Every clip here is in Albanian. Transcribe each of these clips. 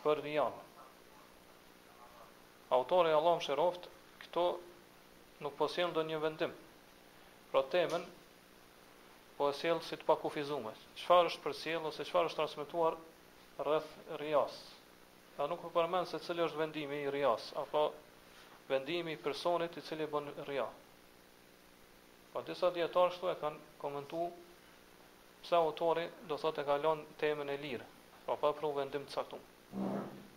Për rian, autori Allahu e mëshiroftë këtu nuk po sjell ndonjë vendim, pra temën po e sjell si të pakufizume, çfarë është përcjellë ose çfarë është transmetuar rreth Rias, pra nuk përmend se cili është vendimi i Rias, apo vendimi i personit i cili bën Ria. Po disa dijetarë kështu e kanë komentuar Pse autori do thotë e ka lënë temën e lirë, pra pa pru vendim të caktum.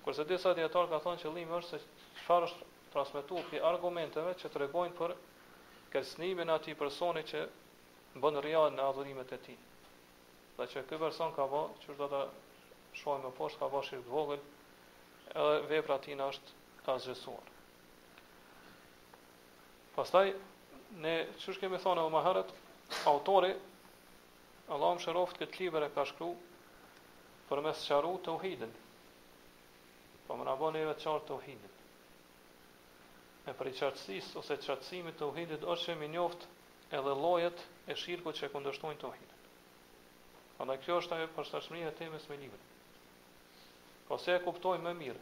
Kurse disa dijetarë kanë thënë qëllimi është se çfarë është transmetu prej argumenteve që tregojnë për kërcënimin e atij personi që bën rija në adhurimet e tij. Dhe që ky person ka ba, qysh do ta shohim më poshtë, ka ba shirk të vogël, edhe vepra e tij na është asgjësuar. Pastaj ne qysh kemi thonë edhe më herët, autori Allahu e mëshiroftë këtë libër e ka shkru për me sqaru teuhidin. Po me na bo neve të qartë teuhidin. E prej qartësisë ose qartësimit të teuhidit është që me i njoft edhe llojet e shirkut që e kundërshtojnë teuhidin. Andaj kjo është ajo përshtatshmëri e temës me libër. Po që ta kuptojmë më mirë,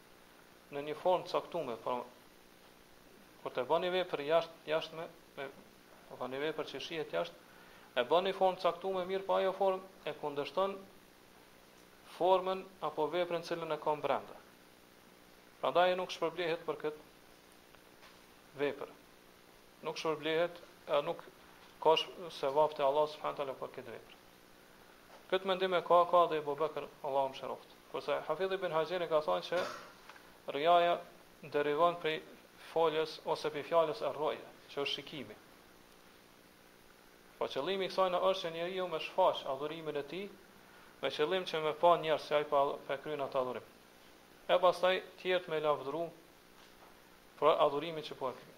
në një formë të caktuar, pra kur të bën ni vepër jashtë jashtme, me do të thonë ni vepër që shihet jashtë, e bën ni formë të caktuar, mirëpo ajo formë e kundërshton formën apo veprën të cilën e ka brenda. Prandaj nuk shpërblehet për kët vepër. Nuk shpërblehet, nuk ka sevap te Allahu subhanahu taala për këtë vepër. Këtë mendim e ka Kadi Ebu Bekr, Allahu e mëshiroftë. Kurse Hafidh ibn Haxheri ka thënë që riaja derivon prej foljes ose prej fjalës erru'je, që është shikimi. Po qëllimi i kësaj na është që njeriu me shfaq adhurimin e tij me qëllim që me pa njerëzit se ai po e kryen atë adhurim. E pastaj tjerët me lavdëru për adhurimin që po e kryen.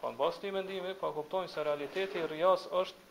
Po në bazë të këtij mendimi, po kuptojmë se realiteti i rias është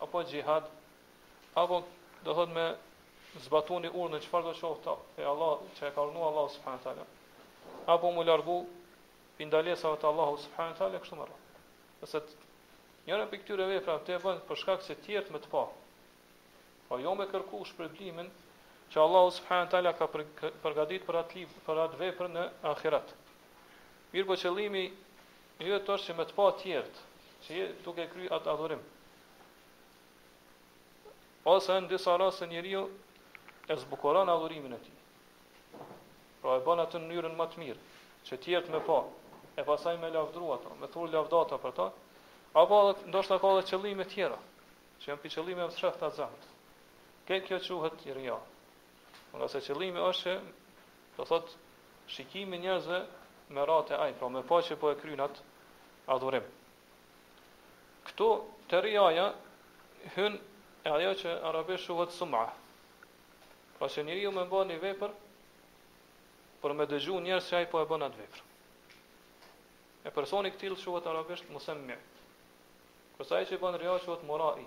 apo xhihad, apo do thot me zbatu një urdhën çfarëdo qoftë ajo, që e ka urdhnu Allah subhanu tala, apo m'u largu pi ndalesave të Allahut subhanu tala, kështu me radhë. Nëse ti njërën prej këtyre veprave e bën për shkak se tjerët me të pa, po jo me kërku shpërblimin që Allah subhanu tala ka përgatit për atë, për atë vepër në ahiret. Mirëpo qëllimi Yt është që me të pa tjerët, që je duke kry atë adhurim. Ose në disa rase njeriu e zbukuron adhurimin e tij. Pra e bën atë në mënyrën më të mirë, që tjerët me pa, e pastaj me lavdëru atë, me thur lavdata për ta, apo dhe, ndoshta ka dhe qëllime tjera, që janë pra qëllime më të fshehta në zemër. Krejt kjo quhet rija. Ngase qëllimi është që, do thotë, shikimi i njerëzve me ra te ai, pra me pa që po e kryn atë adhurim. Këtu te riaja hyn edhe ajo që arabisht quhet sum'a. Pra që njeriu me ba një vepër për me dëgju njerëz që ai po e bën atë vepër. E personi këtil quhet arabisht musemmi. Kurse ai që i bën ria quhet murai.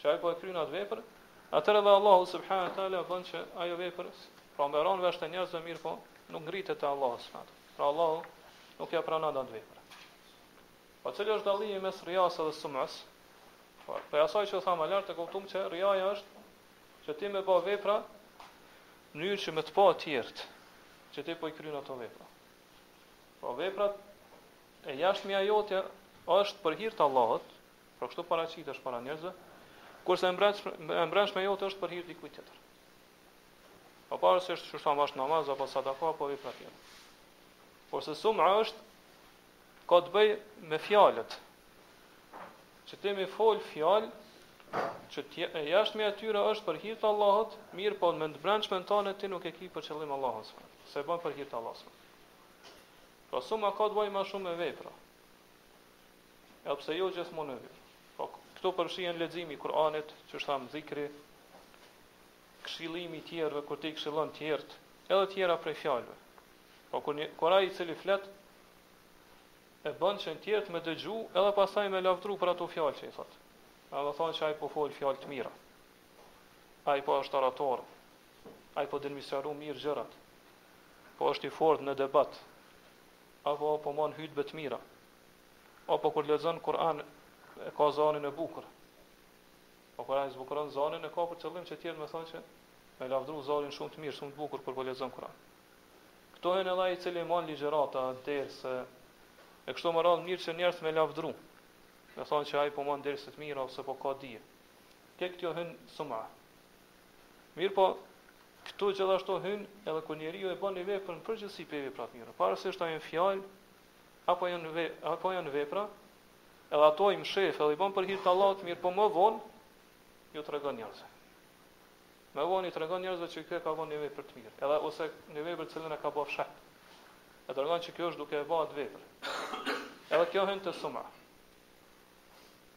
që ai po e kryen atë vepër, atëherë dhe Allahu subhanahu wa taala bën që ajo vepër pra mberon vesh të njerëzve, mirëpo nuk ngritet te Allahu subhanahu wa taala. Pra Allahu nuk ja pranon atë vepër. Po cili është dallimi mes rias dhe sumës? Po, prej asaj që thamë më lart e kuptuam që riaja është që ti me bë vepra në mënyrë që me të pa të tjerët që ti po i kryen ato vepra. Po veprat e jashtmja jote është për hir të Allahut, Pra kështu paraqitesh para njerëzve, kurse e mbrendshmja jote është për hir të dikujt tjetër. Pavarësisht a është bash namaz apo sadaka apo vepra tjetër. Kurse sum'a është ka të bëj me fjalët. Që ti me fol fjalë që tje, e jashtmja e tyre është për hir të Allahut, mirëpo me të brendshmen tande ti nuk e ki për qëllim Allahun. S'e bën për hir të Allahut. Pra sum'a ka të bëj më shumë me vepra. Edhe pse jo gjithmonë në vit. Po këto përfshihen leximi i Kur'anit, siç thamë zikri, këshillimi i tjerëve kur ti këshillon të tjerët, edhe tjera prej fjalëve. Po kur një kur ai i cili flet e bën që të tjerët me dëgju, edhe pastaj me lavdru për ato fjalë që i thot. A do thonë që ai po fol fjalë të mira. Ai po është orator. Ai po din me i sqaru mirë gjërat. Po është i fortë në debat. Apo po mban hutbe të mira. Apo kur lexon Kur'an e ka zanin e bukur. Po kur ai zbukuron zanin e ka për qëllim që tjerët me thonë që me lavdru zanin shumë të mirë, shumë të bukur kur po lexon Kur'an. Këtu hyn edhe ai i cili mban ligjërata, derse e kështu me radhë në mënyrë që njerëzit me lavdru. Me thonë që ai po mban derse të mira ose po ka dije. Edhe kjo hyn te sum'a. Mirëpo, këtu gjithashtu hyn edhe kur njeriu e bën një vepër në përgjithësi prej veprave të mira. Pavarësisht a janë fjalë apo janë ve, apo janë vepra, edhe ato i mshef, edhe i bën për hir të Allahut, mirëpo më vonë ju tregon njerëzve. Më vonë i tregon njerëzve që ky e ka bën një vepër të mirë, edhe ose një vepër të cilën e ka bërë fshehtë. E tregon që ky është duke e bërë atë vepër. Edhe kjo hyn te suma.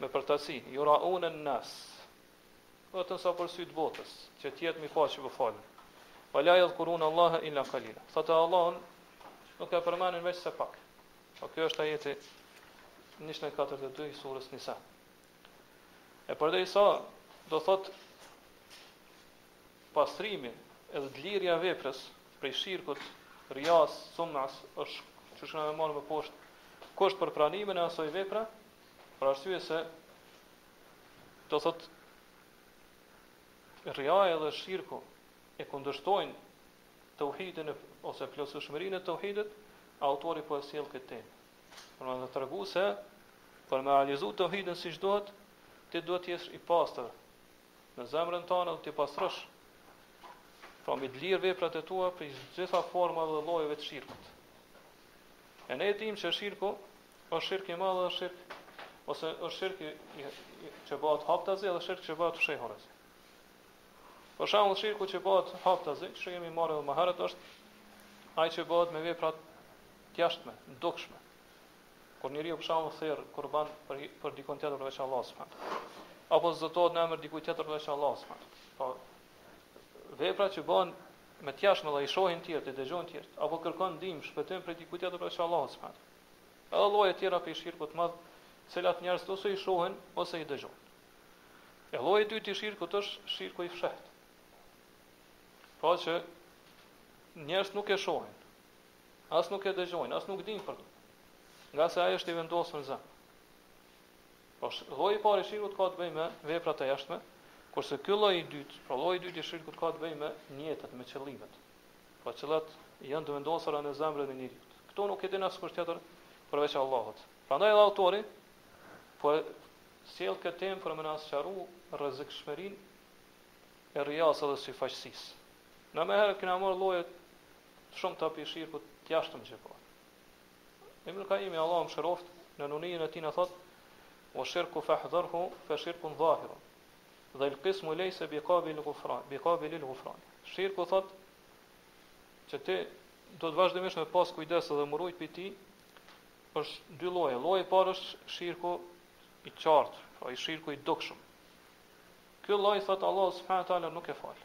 me përtaci, jura'une n'nas, vetëm sa për sy të botës, që tjerët me i pa që po falen. Wa la jadhkurune Allahe illa kalila. Thotë Allahun, nuk e përmenin veç se pak. Po kjo është ajeti 142 i surës Nisa. E përderisa do thot Pastrimi edhe dlirja e veprës prej shirkut, rias, sum'as, është qysh kena me marrë më poshtë kusht për pranimin e asaj vepre, për arsye se do thotë riaja dhe shirku e kundërshtojnë teuhidin e, ose plotësueshmërinë e teuhidit, autori po e sjell këtë temë. Për të treguar se për të realizuar teuhidin siç duhet, ti duhet të jesh i pastër, Në zemrën tënde do t'i pastrosh, pra me i dlirë veprat e tua prej të gjitha formave dhe llojeve të shirkut. E ne e dimë që shirku është shirk i madh dhe është shirk ose është shirk i, i, i që bëhet haptazi dhe shirk që bëhet fshehurazi. Për shembull shirku që bëhet haptazi, që kemi marrë edhe më herët është ai që bëhet me vepra të jashtme, dukshme, Kur njeriu për shembull ther kurban për për dikon tjetër përveç Allahut subhanehu apo zotohet në emër dikujt tjetër përveç Allahut subhanehu po veprat që bëhen me të jashtme dhe i shohin të tjerë, i dëgjojnë të tjerë, apo kërkon ndihmë, shpëtim prej dikujt tjetër përveç Allahut subhanehu edhe lloje të tjera prej shirkut të madh, të cilat njerëzit ose i shohin ose i dëgjojnë. E lloji i dytë i shirkut është shirku i fshehtë. Pra që njerëzit nuk e shohin, As nuk e dëgjojnë, as nuk dinë për të. Ngase ai është i vendosur në zemër. Po lloji i parë i shirkut ka të bëjë me veprat e jashtme, kurse ky lloj i dytë, pra lloji i dytë i shirkut ka të bëjë me nijetet, me qëllimet. Të cilat janë të vendosura në zemrën e njeriu. Këto nuk e din askush tjetër përveç Allahut. Prandaj edhe autori po sjell këtë temë për me na sqaru rrezikshmërinë e rijas edhe syfaqësisë. Ne më herët kena marrë llojet Shumë të shirkut të jashtëm që po. Ibn Kaimi Allahu e mëshiroft në nunijën e tij na thot wa shirku fahdharhu fa shirkun zahir. Dhe el qismu leysa bi qabil ghufran, bi qabil el ghufran. Shirku thot që ti do të vazhdimisht me pas kujdes dhe me u rujt prej tij, është dy lloje. Lloji i parë është shirku i qartë, pra i shirku i dukshëm. Ky lloj thot Allahu subhanahu wa taala nuk e fal.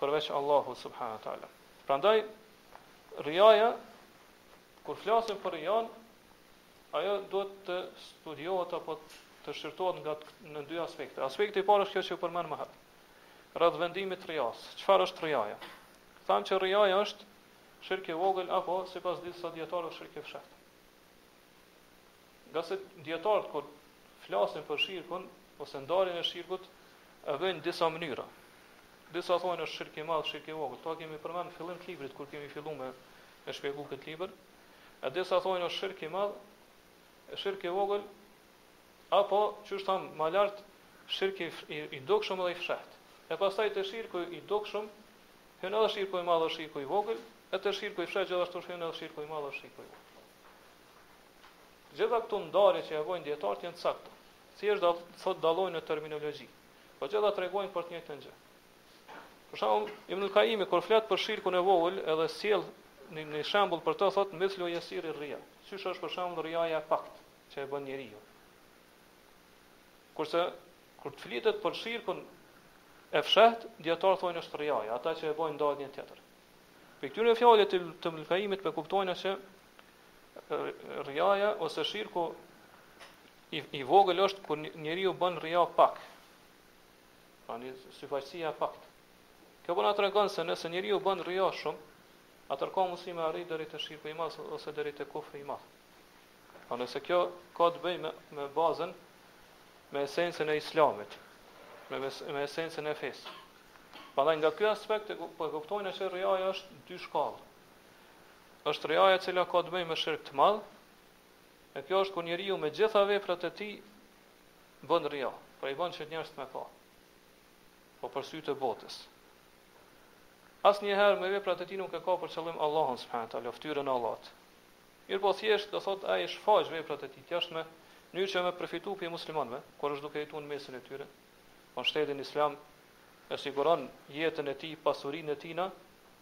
përveç Allahut subhanahu wa taala. Prandaj riaja kur flasim për rian, ajo duhet të studiohet apo të shqyrtohet nga në dy aspekte. Aspekti i parë është kjo që u përmend më herët. Rreth vendimit të rias, çfarë është riaja? Thamë që riaja është shirk i vogël apo sipas disa dietarëve shirk i fshehtë. Ngase dijetarët kur flasin për shirkun ose ndarjen e shirkut e bëjnë në disa mënyra. Disa thonë është shirk i madh, shirk i vogël. Kto e kemi përmend në fillim të librit kur kemi filluar me me shpjegu këtë libër. E disa thonë është shirk i madh, e shirk i vogël apo siç e thamë më lart shirk i, i, i dukshëm dhe i fshehtë. E pastaj te shirku i dukshëm hyn edhe shirku i madh dhe shirku i vogël, e te shirku i fshehtë gjithashtu hyn edhe shirku i madh dhe shirku i vogël. Të gjitha këto ndarje që e bëjnë dijetarët janë të sakta. Thjesht do të thotë dallojnë në terminologji. Po gjitha tregojnë për të njëjtën gjë. Për shembull, Ibn Kaimi kur flet për shirkun e vogël, edhe sjell në një shembull për të thotë mithlu jesiri rria. Siç është për shembull rriaja e paktë që e bën njeriu. Kurse kur të flitet për shirkun e fsheht, dietar thonë është rriaja, ata që e bëjnë ndaj një tjetër. Prej këtyre fjalëve të të Ibn Kaimit ne kuptojmë se Rriaja ose shirku i, i vogël është kur njeriu bën rria pak. Pra një syfaqësi pak. Kjo pra na po tregon se nëse njeriu bën rria shumë, atëherë ka mundësi me arrit deri te shirku i madh ose deri te kufri i madh. Pra nëse kjo ka të bëjë me, me bazën, me esencën e islamit, me, me esencën e fesë. Pra nga ky aspekt ne po e kuptojmë që rriaja është dy shkallë. Është riaja e cila ka të bëjë me shirk të madh, e kjo është kur njeriu me gjitha veprat e tij bën ria, pra i bën që njerëzit me e pa, po për sytë e botës. Asnjëherë me veprat e tij nuk e ka për qëllim Allahun subhanahu wa taala, fytyrën e Allahut. Mirëpo thjesht do thotë ai shfaq veprat e tij, thjesht në mënyrë që me përfitu prej muslimanëve, kur është duke jetuar në mesin e tyre. Po në shtetin islam e siguron jetën e tij, pasurinë e tij në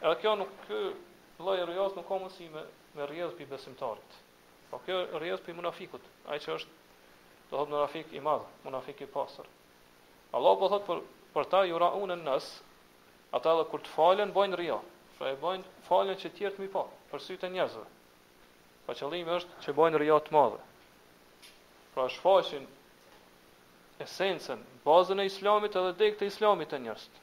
Edhe kjo nuk ky lloj rrias nuk ka mundësi me me rrjedh pi besimtarit. Po kjo rrjedh pi munafikut, ai që është do thot munafik i madh, munafik i pastër. Allah po thot për për ta juraunen nas, ata edhe kur të falen bojnë rria. Pra e bojnë falen që të tjerët me i pa, për sytë e njerëzve. Pra qëllimi është që bojnë rria të madhe. Pra shfaqin esencën, bazën e islamit edhe degët e islamit te njerëzit.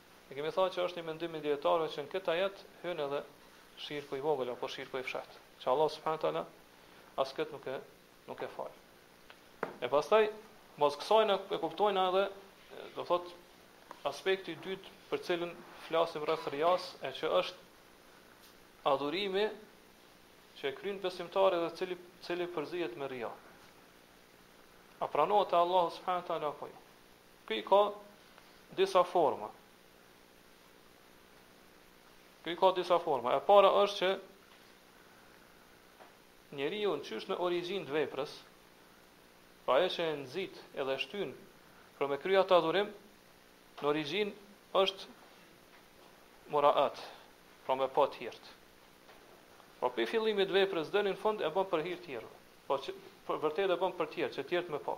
E kemi thënë që është një mendim i dijetarëve që në këtë ajet hyn edhe shirku i vogël apo shirku i fshehtë, që Allahu subhanahu wa taala as këtë nuk e nuk e fal. E pastaj mas kësaj na e kuptojmë edhe do thot aspekti i dytë për cilën flasim rreth rias e që është adhurimi që e kryen besimtari dhe cili cili përzihet me ria. A pranohet te Allahu subhanahu wa taala apo jo? Ky ka disa forma. Ky ka disa forma. E para është që njeriu në qysh në origjinë të veprës, pra ajo që e nxit edhe shtyn për me kry atë adhurim, në origjinë është muraat, pra me pa të tjerët. Pra prej fillimit veprës dhe në fund e bën për hir të tjerëve, pra që, për vërtet e bën për tjerët, që tjerët me pa.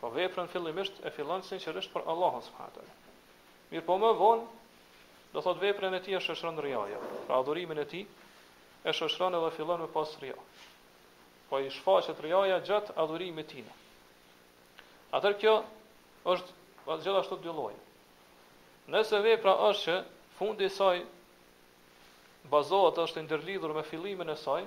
Po veprën fillimisht e fillon sinqerisht për Allahun subhanahu wa taala. Mirëpo më vonë do thotë veprën e tij e shoqëron riaja, pra adhurimin e tij e shoqëron edhe fillon me pas ria. Po i shfaqet riaja gjatë adhurimit të tij. Atëherë kjo është po gjithashtu dy lloje. Nëse vepra është që fundi i saj bazohet është i ndërlidhur me fillimin e saj,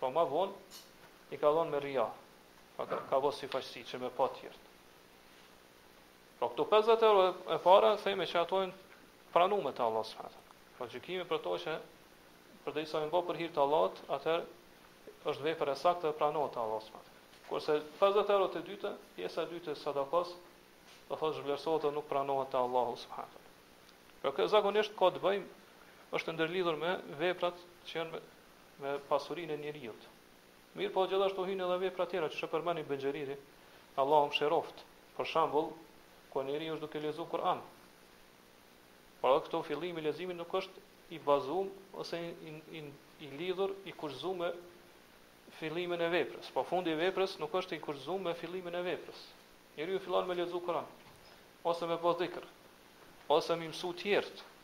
Pra ma vonë i ka dhënë me rija, pra ka, ka bo syfaqësi që me pa tjerët. Pra këto 50 euro e para, thejme që ato janë pranume te Allahu s.a. Pra gjykimi për to që përderisa janë bo për hir të Allahut, atër është vepër e saktë dhe pranohet te Allahu s.a. Kurse 50 euro të dyta, pjesa e dytë e sadakas, do thotë zhvlerësohet dhe nuk pranohet te Allahu s.a. Pra këtu zakonisht ka të bëjmë, është ndërlidhur me veprat që janë me pasurinë e njeriut. Mirëpo gjithashtu hyjnë edhe vepra tjera qysh e përmend Ibn Xheriri, Allahu e mëshiroftë, për shembull, kur njeriu është duke lexu Kur'an. Por edhe këtu fillimi i leximit nuk është i bazuar ose i, i, i lidhur, i kushtëzuar me fillimin e veprës, po fundi i veprës nuk është i kushtëzuar me fillimin e veprës. Njeriu fillon me lexu Kur'an ose me bë dhikr, ose me mësu tjerët,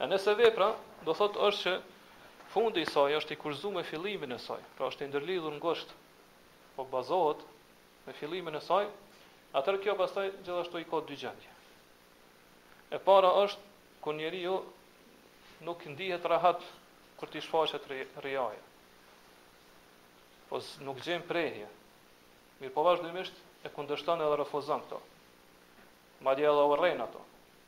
E nëse vepra, do thotë është që fundi i saj është i kushtëzuar me fillimin e saj, pra është i ndërlidhur ngushtë, po bazohet në fillimin e saj, atëherë kjo pastaj gjithashtu i ka dy gjendje. E para është kur njeriu nuk ndihet rehat kur t'i shfaqet riaja. Po nuk gjen prehje. Mirëpo vazhdimisht e kundërshton edhe e refuzon këto. Madje edhe e urren ato.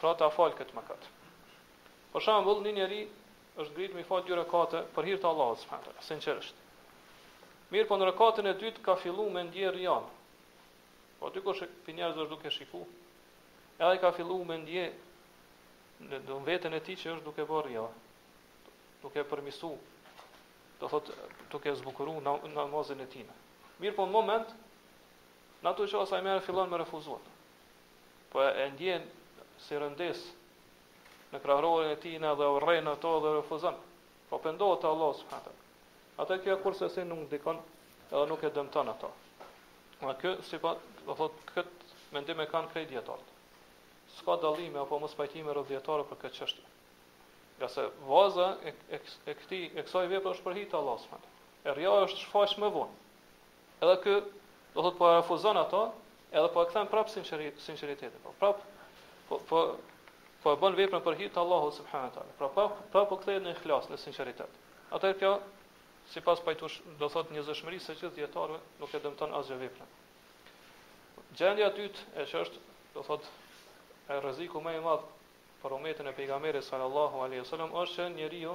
Pra ta fal këtë mëkat. Për shembull, një njeri është ngrit me fal dy rekate për hir të Allahut subhanahu teala, sinqerisht. Mirëpo në rekatin e dytë ka filluar me ndjerë rian. Po dikush prej njerëzve është duke e shiku, edhe ka filluar me ndje në do veten e tij që është duke bërë rian. Duke përmirësu, do thot duke zbukuru në namazin e tij. Mirëpo në moment në atë çast ai merr fillon me refuzuar. Po e ndjen si rëndesë në krahërorin e tij dhe e urren ato dhe refuzon. Po pendohet te Allahu subhanahu teala. Atëherë kjo kurrsesi nuk ndikon edhe nuk e dëmton ato. Pra kjo sipas, do thot kët mendim e kanë krejt dijetarët. S'ka dallime apo mospajtime rreth dijetarëve për këtë çështje. Ngase baza e, e, e këtij e kësaj vepre është për hir t'Allahut subhanahu. E riaja është shfaq më vonë. Edhe ky, do thotë, po e refuzon ato, edhe po e kthen prapë sinqeri, sinqeritetin. Po prapë, po, po, po e bën veprën për hir të Allahut subhanahu wa taala. Pra prapë, prapë po kthehet në ihlas, në sinqeritet. Atëherë kjo, sipas pajtush, do thotë njëzëshmërisë së gjithë dijetarëve, nuk e dëmton asgjë veprën. Gjendja e dytë, e që është, do thotë, rreziku më i madh për umetin e pejgamberit sallallahu alaihi wasallam është që njeriu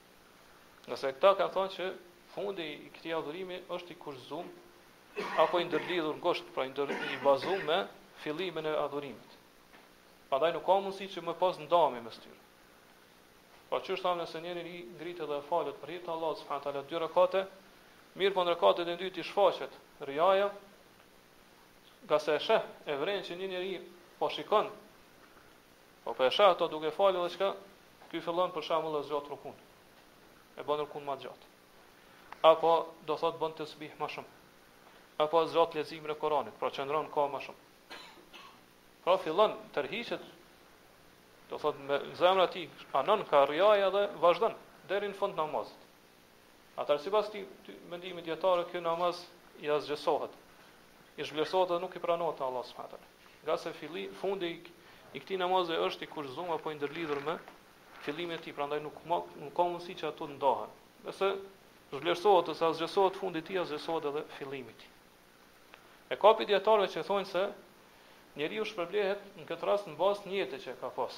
Ngase këta kanë thënë që fundi i këtij adhurimi është i kushtëzum apo i ndërlidhur ngusht, pra i ndër i bazuar me fillimin e adhurimit. Prandaj nuk ka mundësi që me pas ndarje mes tyre. Pra siç është thamë se njeriu ngrihet dhe falet për hir të Allahut subhanahu teala dy rekate, mirëpo në rekatin e dytë i shfaqet riaja, ngase e sheh e vren që një njeri po shikon Po po e sheh ato duke u falë edhe çka ky fillon për shembull e zgjat rukun. E bën rukun më të gjatë. Apo do thot bën tesbih më shumë. Apo e zgjat leximin e Kuranit, pra qëndron n'kamë më shumë. Pra fillon tërhiqet do thot zemra e tij anon ka riaja dhe vazhdon deri në fund të namazit. Atëherë sipas këtij ty, mendimi dijetarëve ky namaz i asgjësohet. I zhvlerësohet dhe nuk i pranohet te Allahu subhanahu teala. Ngase filli, fundi i, i këtij namazi është i kushtëzuar apo i ndërlidhur me fillimin e tij, prandaj nuk ma, nuk ka mundësi që ato të ndahen. Nëse zhvlerësohet ose asgjësohet fundi i tij, asgjësohet edhe fillimi i tij. E ka prej dijetarëve që thonë se njeriu shpërblehet në këtë rast në bazë të nijetit që ka pas.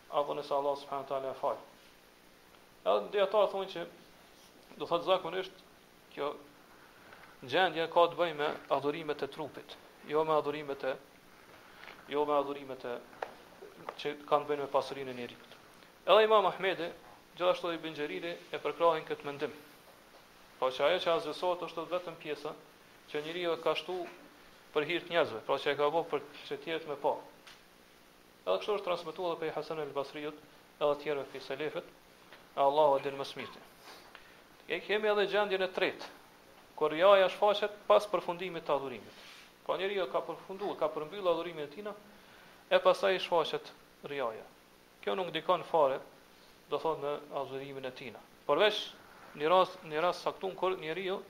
apo nëse Allahu subhanahu wa taala e fal. Edhe dijetarët thonë që do thotë zakonisht kjo gjendje ka të bëjë me adhurimet e trupit, jo me adhurimet e jo me adhurimet e që kanë të bëjnë me pasurinë e njerit. Edhe Imam Ahmedi, gjithashtu Ibn Xheriri e përkrahin këtë mendim. Po që ajo që asgjësohet është vetëm pjesa që njeriu e ka shtu për hir të njerëzve, pra që e ka bë për të tjerët me e pa. Edhe kështu është transmetuar edhe prej Hasan el Basriut edhe të tjerëve prej selefëve, e Allahu e din më së miri. E kemi edhe gjendjen e tretë, kur riaja shfaqet pas përfundimit të adhurimit. Pra njeriu ka përfunduar, ka përmbyllur adhurimin e tij, e pastaj shfaqet riaja. Kjo nuk ndikon fare, do thotë në adhurimin e tij. Përveç një rast, një rast saktun kur njeriu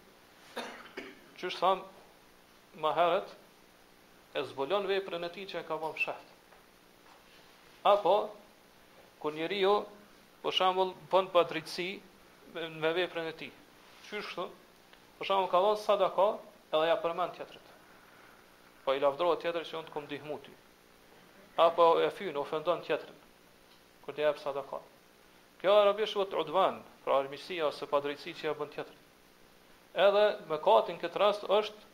siç e thamë më herët, e zbulon veprën e tij që e ka bën fshehtë. Apo kur njeriu për shembull bën padrejtësi me, me veprën e tij. Qysh kështu? Për shembull ka dhënë sadaka edhe ja përmend tjetrit. Po i lavdërohet tjetrit që unë të kom ndihmu ty. Apo e fyn, ofendon tjetrin. Kur i jep sadaka. Kjo arabisht quhet udvan, pra armiqësia ose padrejtësia që ja bën tjetrit. Edhe mëkati në këtë rast është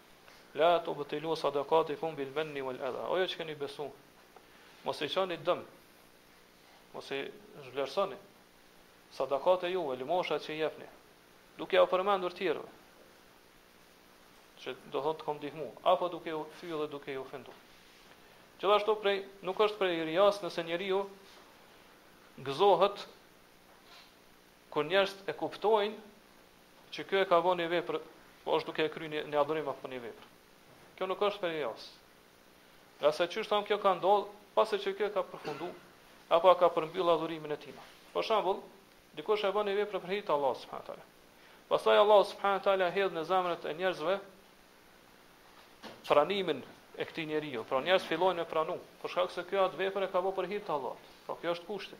La tubtilu sadaqatikum bil manni wal adha. O ju që keni besu, mos i çoni dëm, mos i zhvlerësoni sadakat e juaja, lëmoshat që i jepni, duke ja përmendur tjerëve, që do thotë të kom ndihmu, apo duke i fy dhe duke i ofendu. Gjithashtu prej, nuk është prej rias nëse njeriu gëzohet Kur njerëzit e kuptojnë që ky e ka bërë një vepër, po është duke e kryer një, një adhurim apo një vepër. Kjo nuk është prej rias. Ngase çështë tonë kjo ka ndodhur, pasi që ky ka përfundu, apo ka përmbyll adhurimin e tij. Për shembull, dikush e bën një vepër për hir t'Allahut subhanahu taala. Pastaj Allahu subhanahu taala hedh në zemrat e njerëzve pranimin e këtij njeriu. Pra njerëz fillojnë me pranu, për shkak se ky atë vepër e ka bërë për hir t'Allahut. Pra ky është kushti.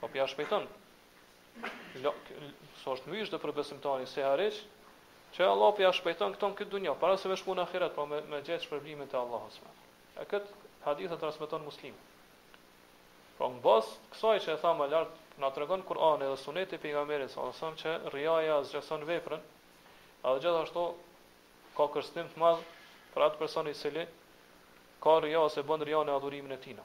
Po po ja shpejton. Lo, so është myzhde për besimtarin sihariq, që Allahu po ja shpejton këtu n'këtë dunja, para se me shku në ahiret, po me, me gjetë shpërblimin te Allahu osme. E këtë hadith e transmeton Muslimi. Po në bazë kësaj që e thamë më lartë, na tregon Kur'ani edhe suneti i pejgamerit, sa dhe që rijaja asgjëson veprën, edhe gjithashtu ka kërcnim të madh për atë person i cili ka rija ose bën rija në adhurimin e tina.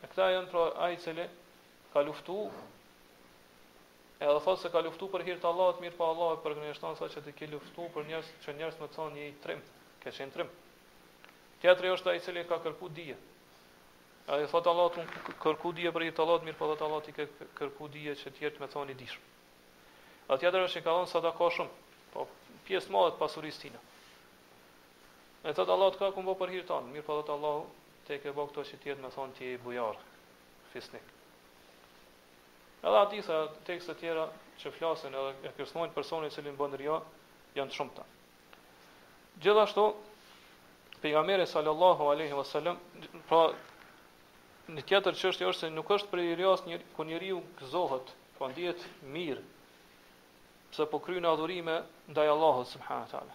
E këta janë pra ai i cili ka luftu edhe thotë se ka luftu për hir të Allahut, mirëpo Allahu e përgënjeshton se që ti ke luftu për njerëz që njerëz me thonë je i trim, ke qenë trim. Tjetri është ai i cili ka kërku dije. Ai thotë Allah kom kërku dije për hir të Allahut, mirëpo thotë Allahu ti ke kërku dije që tjertë me thonë i dijshëm. A tjetri është i ka dhënë sadaka shumë, po pjesë të madhe të pasurisë tina. E thotë Allah këta kom bo për hir tanë, mirëpo thotë Allahu ti ke bo këto që tjertë me thonë ti je bujar, fisnik. Edhe hadithe, tekste tjera që flasin edhe e kërcënojnë personin i cili bën rija, janë të shumta. Gjithashtu pejgamberi sallallahu alaihi wasallam, pra një tjetër çështje është se nuk është prej rias nëse njeriu gëzohet, po ndihet mirë pse po kryen adhurime ndaj Allahut subhanahu wa taala.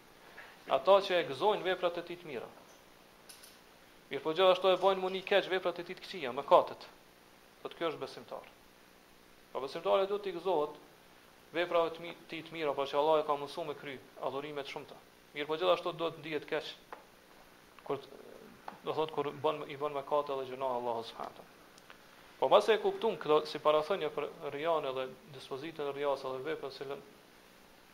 Ata që e gëzojnë veprat e tij të mira. Mirpo gjithashtu e bëjnë muni keq veprat e tij të këqija, mëkatet. Thotë ky është besimtar. Po pra besimtari duhet t'i gëzohet veprave të tij të mira, pra që Allah e ka mësu me kry, adhurime të shumta. Mirpo gjithashtu duhet të ndihet keq kur do thotë kur bën i bën mëkate dhe gjynah Allahu subhanahu taala. Po pasi e kuptuam këto si parathënie për rian edhe dispozitën e rias edhe veprën se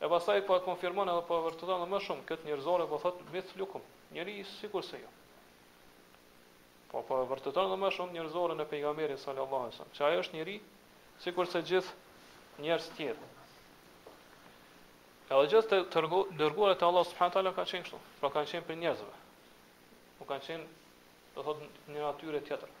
E pastaj po e konfirmon edhe po e vërteton edhe më shumë këtë njerëzore po thot mithlukum, njeri sikurse ju. Po po e vërteton edhe më shumë njerëzoren e pejgamberit sallallahu alaihi wasallam, që ai është njeri sikurse gjithë njerëz të tjerë. Edhe gjithë të tërgu, dërguarit e Allah subhanahu taala kanë qenë kështu, pra kanë qenë prej njerëzve. Nuk kanë qenë do thot një natyre tjetër.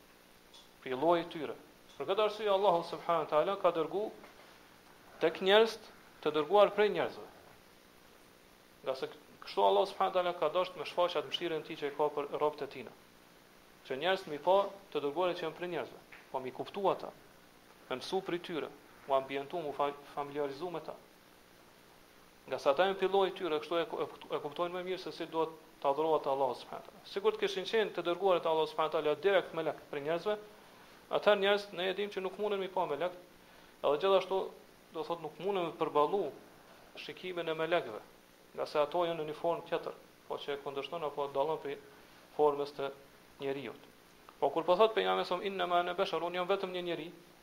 Prej llojit tyre. Për këtë arsye Allahu subhanahu wa taala ka dërgu tek njerëzit të dërguar prej njerëzve. Ngase kështu Allahu subhanahu wa taala ka dasht me shfaqë atë mëshirën e tij që e ka për robët e tina. Që njerëzit m'i pa të dërguarit që janë prej njerëzve, po m'i kuptu ata, me mësu prej tyre, m'u ambientu, m'u familjarizu me ta. Ngase ata janë prej llojit tyre, kështu e kuptojnë më mirë se si duhet të adhurohet Allahu subhanahu teala. Sikur të kishin qenë të dërguarit e Allahu subhanahu teala direkt melek prej njerëzve, ata njerëz ne e dimë që nuk munden m'i pa melek, edhe gjithashtu do thotë nuk munden me përballu shikimin e melekëve, ngase ato janë në një formë tjetër, po që e kundërshton apo dallon prej formës të njeriu. Po kur po thot pejgamberi sa inna ma ana bashar, unë jam vetëm një njeri,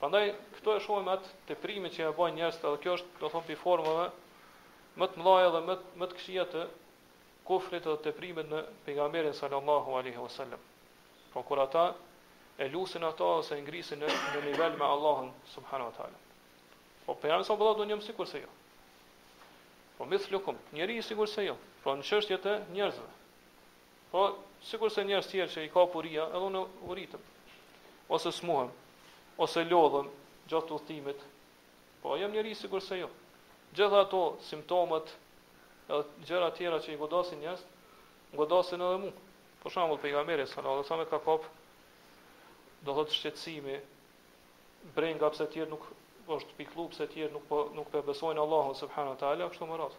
Prandaj këtu e shohim atë teprim që e bajnë njerëzit edhe kjo është, do thonë, prej formave më të mëdha dhe më më të këqija të kufrit dhe teprimit në pejgamberin sallallahu alaihi wasallam. Po kur ata e lusin atë ose e ngrisin në, në nivel me Allahun subhanahu wa taala. Po pejgamberi sallallahu alaihi wasallam sikurse ju. Po mithlukum, njeri sikurse ju. Po në çështje të njerëzve. Po, sikurse njerëz tjerë që i kap uria, edhe unë uritem. Ose smuhem, ose lodhem gjatë udhëtimit. Po, jam njeri sikurse ju. Gjitha ato simptomat edhe gjëra tjera që i godasin njerëz, godasin edhe mua. Për shembull, pejgamberi sallallahu alajhi wasallam e ka kap do thot shqetësimi brenga pse të tjerë nuk është pikëllu pse të tjerë nuk po nuk po besojnë Allahun subhanahu teala kështu me radhë.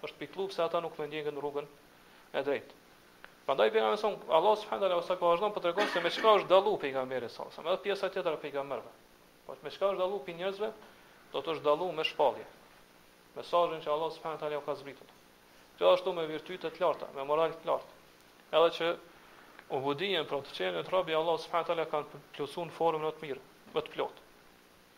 Është pikëllu pse ata nuk po ndjekin rrugën e drejtë. Prandaj pejgamberi sa Allah subhanahu wa taala po vazhdon po tregon se me çka është dallu pejgamberi sa sa edhe pjesa tjetër e pejgamberëve. Po me çka është dallu prej njerëzve? Do thotë është dallu me shpallje. Mesazhin që Allah subhanahu wa taala u ka zbritur. Po ashtu me virtyte të larta, me moral të lartë. Edhe që ubudien për të qenë të robit Allah subhanahu wa taala kanë plotësuar në formën më të mirë, më të plotë.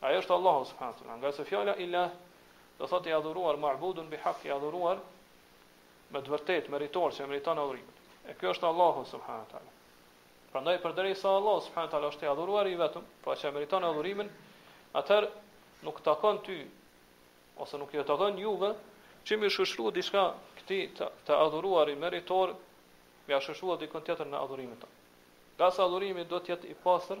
Ai është Allahu subhanahu wa taala. Ngase fjala ilah do thotë i adhuruar, ma'budun bi hak i adhuruar me të vërtetë, meritor që meriton adhurimin. E ky është Allahu subhanahu wa taala. Prandaj përderisa Allahu subhanahu wa taala është i adhuruar i vetëm, pra që meriton adhurimin, atëherë nuk takon ty ose nuk ju takon juve që me i shoqëru diçka këtij të, të adhuruari meritor, me i shoqëru dikon tjetër në adhurimin tënd. Ngase adhurimi do të jetë i pastër,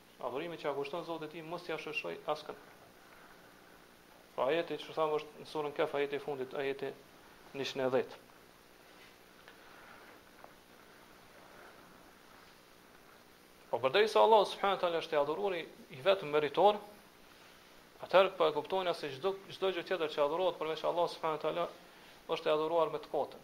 Adhurimin që ia kushton Zotit të tij mos ia shoqëroj askënd. Pra ajeti që thamë është në surën Kehf ajeti i fundit, ajeti 110. Po përderisa Allah subhanahu wa taala është i adhuruari i vetëm meritor, atëherë po e kuptojmë se çdo çdo gjë tjetër që adhurohet përveç Allahut subhanahu wa taala është e adhuruar me të kotën.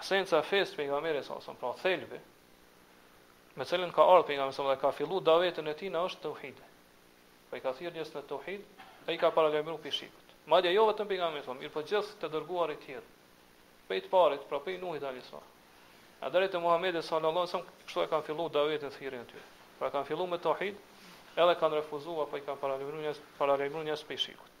esenca e fesë të pejgamberit sa sa pra thelbi me cilën ka ardhur pejgamberi sa dhe ka filluar davetën e tij na është tauhidi. Po i ka thirrë njerëz në tauhid, e i ka paralajmëruar prej shirkut. Madje jo vetëm pejgamberi sa, mirëpo gjithë të dërguarit tjerë. Prej të parit, pra prej Nuhit alayhis salam. A deri te Muhamedi sallallahu alaihi wasallam, kështu e kanë filluar davetën thirrjen e tyre. Pra kanë filluar me tauhid, edhe kanë refuzuar apo i kanë paralajmëruar njerëz, paralajmëruar njerëz prej shirkut.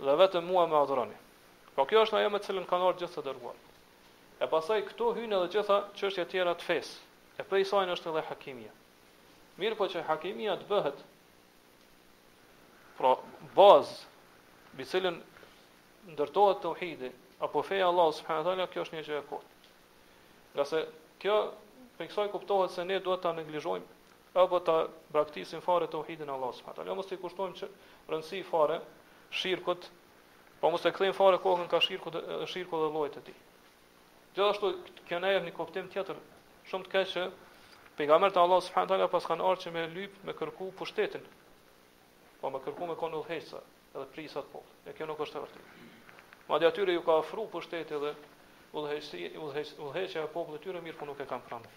Dhe vetëm mua më adhuroni. Po kjo është ajo me të cilën kanë ardhur gjithë të dërguar. E pastaj këtu hyjnë edhe gjitha çështjet tjera të fesë. E prej sajna është edhe hakimia. Mirëpo që hakimia të bëhet pra bazë mbi cilën ndërtohet tauhidi apo feja e Allahut subhanahu wa taala, kjo është një gjë e kotë. Ngase kjo prej kësaj kuptohet se ne duhet ta neglizhojmë Apo ta braktisim fare tauhidin e Allahut subhanahu wa taala, jo mos t'i kushtojmë që rëndësi fare shirkut, po mos e kthejmë fare kokën ka shirku dhe shirku dhe llojet të tij. Gjithashtu kjo na jep një kuptim tjetër shumë të keq që pejgamberët e Allahut subhanahu wa taala pas kanë ardhur që me lyp me kërku pushtetin. Po me kërku me konë udhëheqësa edhe prijsa po. E kjo nuk është e vërtetë. Madje atyre ju ka ofru pushteti dhe udhëheqësi udhëheqja e popullit tyre mirëpo nuk e kanë pranuar.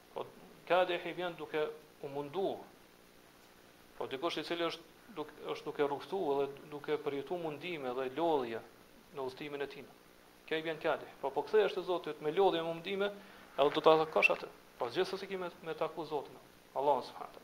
Po kadih i vjen duke u mundu. Po dikush i cili është duke është duke rrugtu dhe duke përjetu mundime dhe lodhje në udhëtimin e tij. Kjo i vjen kadih. Po po kthehesh te Zoti yt me lodhje e mundime, edhe do ta takosh atë. Po gjithsesi ki me e taku Zotin. Allahu subhanahu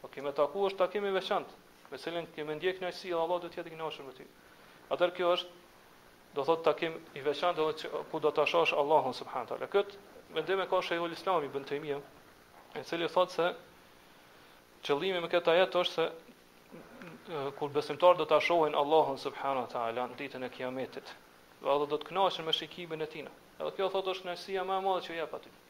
Po ki me e taku është takim i veçantë, me cilin ki me ndje kënaqësi dhe Allah do të jetë i kënaqur me ty. Atëherë kjo është do thotë takim i veçantë edhe që, ku do ta shohësh Allahun subhanahu teala. Kët mendim e ka Sheikhul Islam ibn Taymija, i cili thotë se qëllimi me këtë ajet është se kur besimtarët do ta shohin Allahun subhanahu teala në ditën e Kiametit, do do të kënaqen me shikimin e tij. Edhe kjo thotë është kënaqësia më e madhe që jepet aty.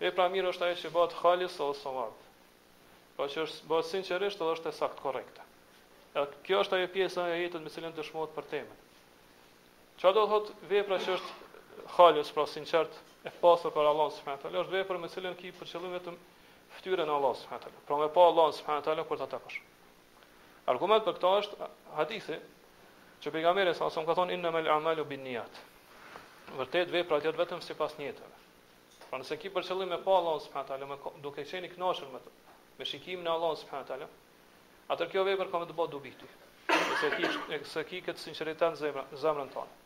Vepra e mirë është ajo që bëhet halis edhe savab. Pra që është bëhet sinqerisht edhe është e saktë, korrekte. Edhe kjo është ajo pjesë e ajetit me të cilën dëshmohet për temën. Çfarë do të thotë vepra që është halis, pra sinqert, e pastër për Allahun subhanahu teala, është vepër me të cilën ki për qëllim vetëm fytyrën e Allahut subhanahu teala. Pra me pa Allahun subhanahu teala kur ta takosh. Argument për këtë është hadithi që pejgamberi sa son ka thonë innamal a'malu binniyat. Vërtet veprat janë vetëm sipas nijeteve. Pra nëse ki për qëllim me pa Allahun subhanahu teala, me duke qenë i kënaqur me të, me shikimin e Allahut subhanahu teala, atëherë kjo vepër ka me të bë dobi ty. Nëse ki nëse ki këtë sinqeritet në zemra, në zemrën tënde.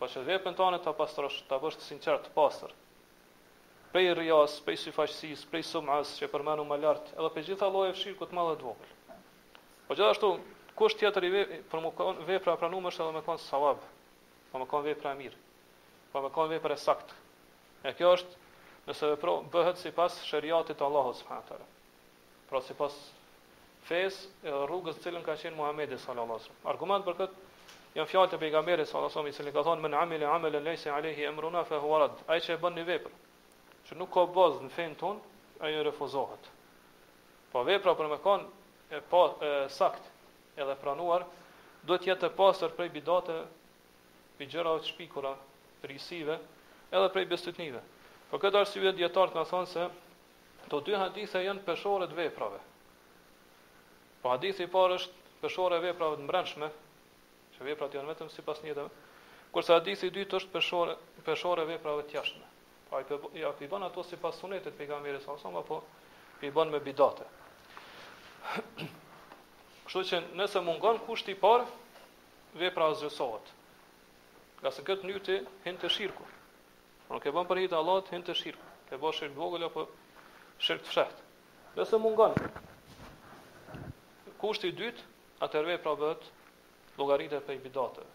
Pra që veprën tënde ta pastrosh, ta bësh të sinqertë, të pastër. Prej rias, prej syfaqësisë, prej sum'as që përmenu më lart, edhe prej gjitha llojeve të shirkut të madh dhe të vogël. Po gjithashtu, kusht tjetër i veprës, për me kon vepra e pranuar është edhe me kon savab, pra me kon vepra e mirë. Pra me kon vepër e saktë. E kjo është nëse vepra bëhet sipas sheriatit të Allahut subhanahu teala. Pra sipas fesë e rrugës në cilën ka qenë Muhamedi sallallahu alaihi wasallam. Argument për këtë janë fjalët e pejgamberit sallallahu alaihi wasallam i cili ka thënë men amile amelen leysa alaihi amruna fa huwa rad. Ai që e bën një vepër që nuk ka bazë në fenë tonë, ajo refuzohet. Pra vepra për me kon e pa e sakt edhe pranuar, duhet të jetë e pastër prej bidate prej gjërave të shpikura, risive, edhe prej bestytnive. Për këtë arsye dijetarët na thonë se këto dy hadithe janë peshore të veprave. Pra hadithi i parë është peshore e veprave të mbrendshme, që veprat janë vetëm sipas nijeteve, kurse hadithi i dytë është peshore peshore e veprave të jashtme. Pra i po, a i bën ato sipas sunetit të pejgamberit sa sa apo i bën me bidate. Kështu që nëse mungon kushti i parë, vepra asgjësohet. Ngase në këtë mënyrë ti hin te shirku. Pra nuk e bën për hir të Allahut, hin te shirku. Ke bërë shirk të vogël apo shirk të fshehtë. Nëse mungon kushti i dytë, atëherë vepra bëhet llogaritet prej bidateve.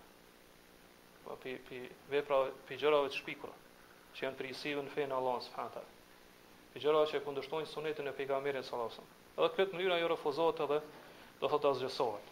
Pra prej prej vepra prej gjërave të shpikura që janë risi në fenë e Allahut subhanahu taala. Prej gjërave që kundërshtojnë sunetin e pejgamberit sallallahu alajhi wasallam. Edhe në këtë mënyrë ajo refuzohet edhe do thotë asgjësohet.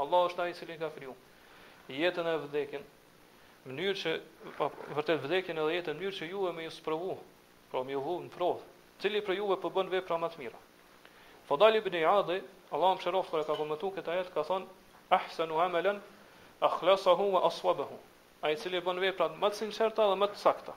Allahu është ai i cili ka kriju jetën e vdekjen, në mënyrë që pa, po, vërtet vdekjen edhe jetën në mënyrë që juve me ju sprovu, pra me ju vu në provë. Cili prej juve po bën vepra më të mira? Fudajl ibn Ijadi, Allahu e mëshiroftë kur e ka komentuar këtë ajet, ka thënë ahsanu amalan akhlasahu wa aswabahu. Ai i cili bën veprat më të sinqerta dhe më të sakta.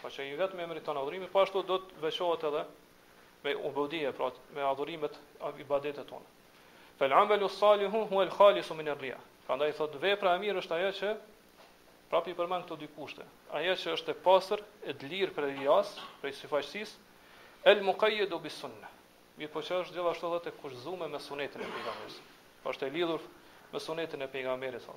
Pra që i vetëm me ton adhurimi, po ashtu do të veçohet edhe me ubudije, pra me adhurimet, ibadetet tona. Fel amelu salihu hu el khalisu min e rria. Prandaj thot vepra e mirë është ajo që prapë i përmend këto dy kushte. Ajo që është e pastër, e dlirë prej rijas, prej syfaqësisë, el muqayyidu bis sunnah. Mirëpo që është gjithashtu edhe e kushtëzume me sunetin e pejgamberit. Po është e lidhur me sunetin e pejgamberit sa.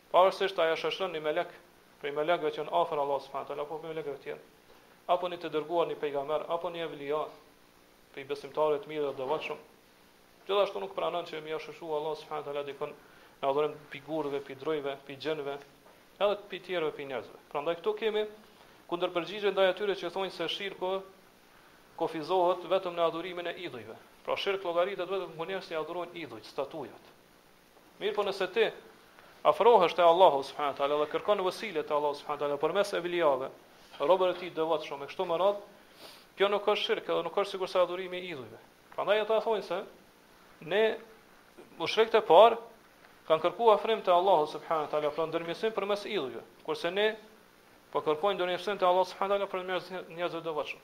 Pavarësisht a ia shoqëron një melek prej melekëve që janë afër Allahut subhanahu wa taala apo prej melekëve të tjerë, apo një të dërguar, një pejgamber, apo një evlija prej besimtarëve të mirë dhe të devotshëm, gjithashtu nuk pranon që me ia shoqëru Allahut subhanahu wa taala dikënd në adhurim prej gurëve, prej drunjve, prej xhinëve, edhe prej tjerëve prej njerëzve. Prandaj këtu kemi kundërpërgjigje ndaj atyre që thonë se shirku kufizohet vetëm në adhurimin e idhujve. Pra shirk llogaritet vetëm kur njerëzit i adhurojnë idhujt, statujat, Mirpo nëse ti afrohesh te Allahu subhanahu wa taala dhe kërkon vesile te Allahu subhanahu wa taala përmes evlijave, robëve të tij të devotshëm e kështu me radh, kjo nuk është shirk, edhe nuk është sikurse adhurimi i idhujve. Prandaj ata thonë se ne mushrikët e parë kanë kërkuar afrim te Allahu subhanahu wa taala për ndërmjetësim përmes idhujve, kurse ne po kërkojmë ndërmjetësim te Allahu subhanahu wa taala përmes njerëzve të devotshëm.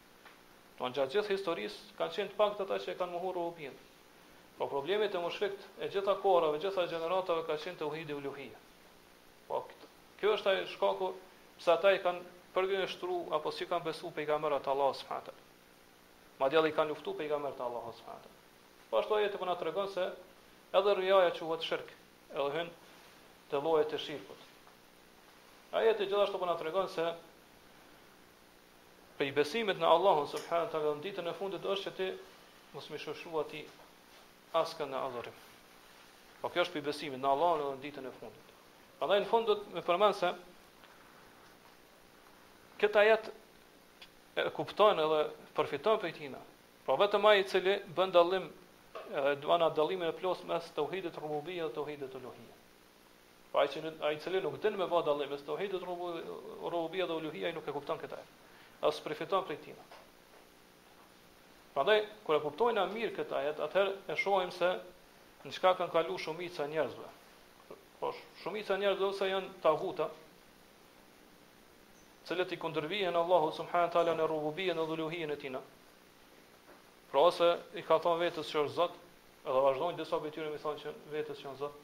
Pra gjatë gjithë historisë kanë qenë të paktë ata që e kanë mohu rububijen. Pra problemi te mushrikët e gjitha kohrave, gjitha gjeneratave ka qenë tauhidi uluhije. Po kjo është ai shkaku pse ata i kanë përgënjeshtru apo s'i kanë besu pejgamberët e Allahut subhanahu teala. Madje edhe i kanë luftu pejgamberët e Allahut subhanahu teala. Po ashtu ajeti po na tregon se edhe rijaja quhet shirk, edhe hyn te llojet e shirkut. Ajeti gjithashtu po na tregon se Prej besimit në Allahun subhanahu teala në ditën e fundit është që ti mos me shoqëru ti askënd në adhurim. Po kjo është prej besimit në Allahun edhe në ditën e fundit. Prandaj në fund do të më përmend se këtë ajet e kupton edhe përfiton prej tina. Pra po vetëm ai i cili bën dallim e din dallimin e plotë mes tauhidit rububia dhe tauhidit uluhia. Ai që ai i cili nuk din me ba dallim mes tauhidit rububia dhe uluhia ai nuk e kupton këtë ajet. As s'përfiton prej tij. Prandaj kur e kuptojna mirë këtë ajet, atëherë e shohim se në çka kanë kalu shumica e njerëzve. Po shumica e njerëzve ose janë tahuta, të cilët i kundërvihen Allahut subhanahu teala në rububia dhe uluhia e tij. Pra ose i ka thon vetes që është Zot, edhe vazhdojnë disa prej tyre me i thon vetes që janë Zot,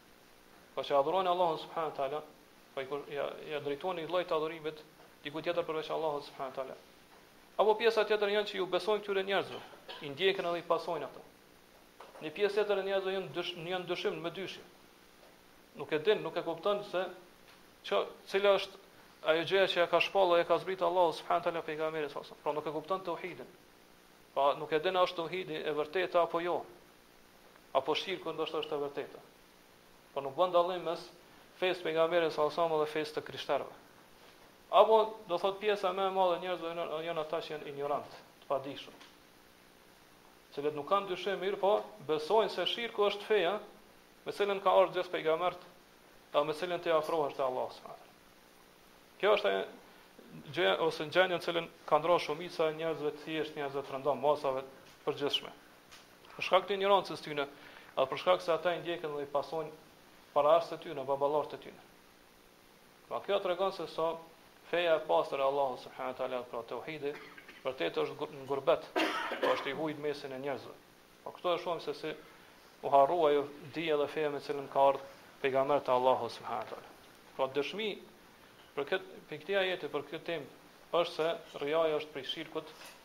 Po që adhurojnë Allahun subhanahu teala, po ja, ja drejtojnë lloj të adhurimit diku tjetër përveç Allahut subhanahu teala. Apo pjesa tjetër janë që ju besojnë këtyre njerëzve, i ndjekin edhe i pasojnë ata. Një pjesë tjetër e njerëzve janë dysh, janë dyshim me dyshim. Nuk e din, nuk e kupton se çka cila është ajo gjëja që ja ka shpallë e ka zbritur Allahu subhanahu teala pejgamberit sa. Pra nuk e kupton tauhidin. Pra nuk e din a është tauhidi e vërtetë apo jo. Apo shirku ndoshta është e vërteta. Pra nuk bën dallim mes fesë pejgamberit sallallahu alajhi wasallam dhe fesë të krishterëve. Apo do thot pjesa më e madhe e njerëzve janë ata që janë injorant, të padijshëm. Cilët nuk kanë dyshim, mirëpo besojnë se shirku është feja me cilën kanë ardhur gjithë pejgambert, dhe me cilën të afrohesh te Allahu subhanahu Kjo është ajo gjë ose gjendja në cilën ndodhet shumica e njerëzve të thjeshtë, njerëzve të rëndom, masave të përgjithshme. Për shkak të injorancës tyne, edhe për shkak se ata i ndjekin dhe i pasojnë paraardhësit e tyre, baballarët e tyre. Pra kjo tregon se sa feja e pastër e Allahut subhanahu teala pra tauhidi vërtet është në gurbet, pra është i hujt n'mesin e njerëzve. Pra këtu e shohim se si u harrua ajo dije dhe feja me të cilën kanë ardhur pejgamberët e Allahut subhanahu teala. Pra dëshmi për këtë për këtë ajet për këtë temë është se rriaja është prej shirkut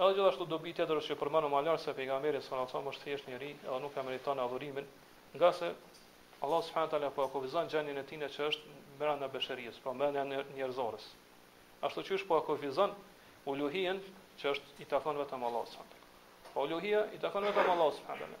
Edhe gjithashtu dobi tjetër është që përmendëm më lart se pejgamberi siç thamë është thjesht njeri edhe nuk e meriton adhurimin, ngase Allahu subhanahu teala po e kufizon gjendjen e tine që është brenda besheries, pra brenda njerëzores. Ashtu qysh po e kufizon uluhijen që është i takon vetëm Allahut subhanahu teala. Pra uluhija i takon vetëm Allahut subhanahu teala.